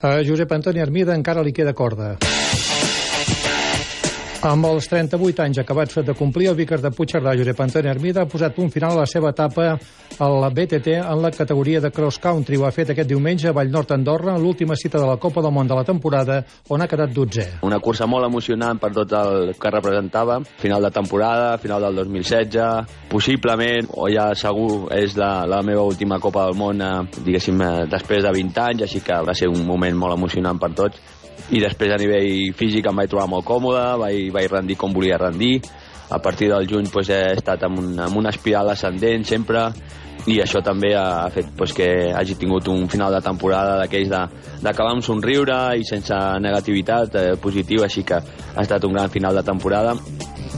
A Josep Antoni Armida encara li queda corda. Amb els 38 anys acabats de complir, el Vicar de Puigcerdà, Josep Antoni Armida, ha posat un final a la seva etapa a la BTT en la categoria de cross country. Ho ha fet aquest diumenge a Vallnord, Andorra, en l'última cita de la Copa del Món de la temporada, on ha quedat 12è. Una cursa molt emocionant per tot el que representava. Final de temporada, final del 2016, possiblement, o ja segur, és la, la meva última Copa del Món, eh, diguéssim, eh, després de 20 anys, així que va ser un moment molt emocionant per tots i després a nivell físic em vaig trobar molt còmode, vaig, vaig rendir com volia rendir, a partir del juny pues, he estat amb, un, amb una espiral ascendent sempre. I això també ha fet pues, que hagi tingut un final de temporada d'aquells d'acabar amb somriure i sense negativitat eh, positiva, així que ha estat un gran final de temporada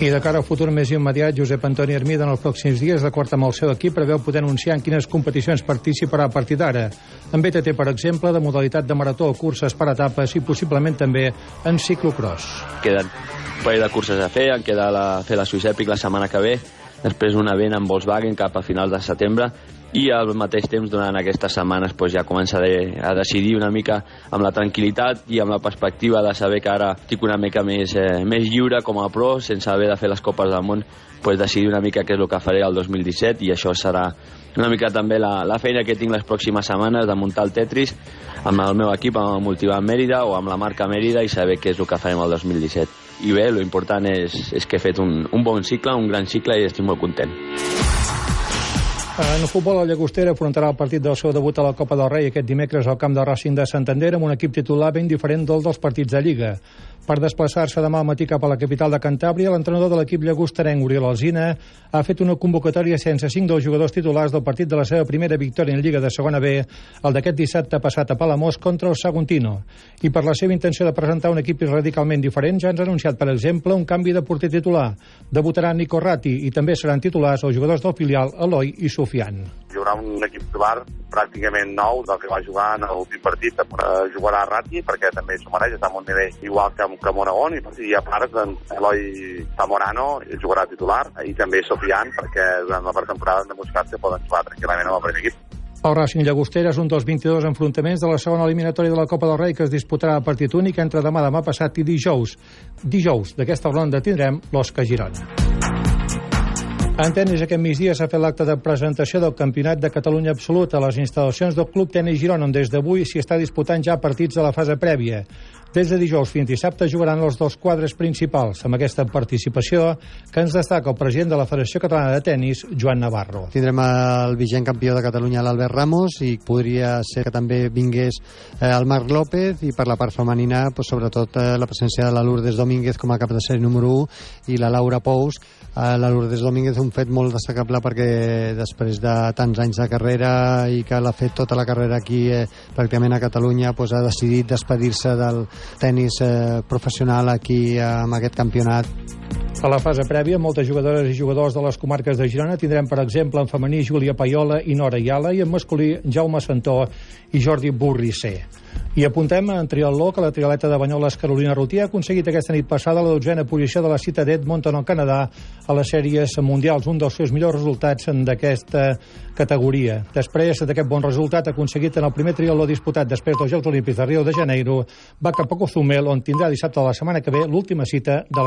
i de cara al futur més immediat, Josep Antoni Hermida en els pròxims dies, d'acord amb el seu equip, preveu poder anunciar en quines competicions participarà a partir d'ara. En BTT, per exemple, de modalitat de marató, curses per etapes i possiblement també en ciclocross. Queden un parell de curses a fer, en queda la, fer la Swiss Epic la setmana que ve, després un event amb Volkswagen cap a finals de setembre i al mateix temps durant aquestes setmanes doncs, ja començaré a decidir una mica amb la tranquil·litat i amb la perspectiva de saber que ara estic una mica més, eh, més lliure com a pro, sense haver de fer les Copes del Món pues, decidir una mica què és el que faré el 2017 i això serà una mica també la, la feina que tinc les pròximes setmanes de muntar el Tetris amb el meu equip, amb el Multivan Mèrida o amb la marca Mèrida i saber què és el que farem el 2017 i bé, l'important és, és que he fet un, un bon cicle, un gran cicle i estic molt content. En el futbol, el Llagostera afrontarà el partit del seu debut a la Copa del Rei aquest dimecres al camp de Racing de Santander amb un equip titular ben diferent del dels partits de Lliga. Per desplaçar-se demà al matí cap a la capital de Cantàbria, l'entrenador de l'equip llagostarenc, Oriol Alzina, ha fet una convocatòria sense cinc dels jugadors titulars del partit de la seva primera victòria en Lliga de segona B, el d'aquest dissabte passat a Palamós contra el Saguntino. I per la seva intenció de presentar un equip radicalment diferent, ja ens ha anunciat, per exemple, un canvi de porter titular. Debutarà Nico Ratti i també seran titulars els jugadors del filial Eloi i Sofian. Hi haurà un equip titular pràcticament nou del que va jugar en l'últim partit. Jugarà Ratti perquè també s'ho mereix, està en un nivell igual que que Monagón i, i a part doncs, Eloi Zamorano jugarà titular i també Sofian perquè durant la pretemporada han demostrat que poden jugar tranquil·lament amb el primer equip. El Racing Llagostera és un dels 22 enfrontaments de la segona eliminatòria de la Copa del Rei que es disputarà a partit únic entre demà, demà passat i dijous. Dijous d'aquesta ronda tindrem l'Osca Girona. En tenis aquest migdia s'ha fet l'acte de presentació del Campionat de Catalunya Absolut a les instal·lacions del Club Tenis Girona, on des d'avui s'hi està disputant ja partits de la fase prèvia. Des de dijous fins dissabte jugaran els dos quadres principals, amb aquesta participació que ens destaca el president de la Federació Catalana de Tenis, Joan Navarro. Tindrem el vigent campió de Catalunya, l'Albert Ramos, i podria ser que també vingués eh, el Marc López, i per la part femenina, pues, sobretot eh, la presència de la Lourdes Domínguez com a cap de sèrie número 1 i la Laura Pous. Eh, la Lourdes Domínguez un fet molt destacable perquè després de tants anys de carrera i que l'ha fet tota la carrera aquí eh, pràcticament a Catalunya, pues, ha decidit despedir-se del, tenis eh, professional aquí eh, amb aquest campionat. A la fase prèvia, moltes jugadores i jugadors de les comarques de Girona tindrem, per exemple, en femení Júlia Paiola i Nora Iala i en masculí Jaume Santó i Jordi Burrissé. I apuntem en triatló que la trialeta de Banyoles Carolina Rutier ha aconseguit aquesta nit passada la dotzena posició de la cita d'Edmonton al Canadà a les sèries mundials, un dels seus millors resultats d'aquesta categoria. Després d'aquest bon resultat aconseguit en el primer triatló disputat després dels Jocs Olímpics de Rio de Janeiro, va cap a Cozumel, on tindrà dissabte de la setmana que ve l'última cita de la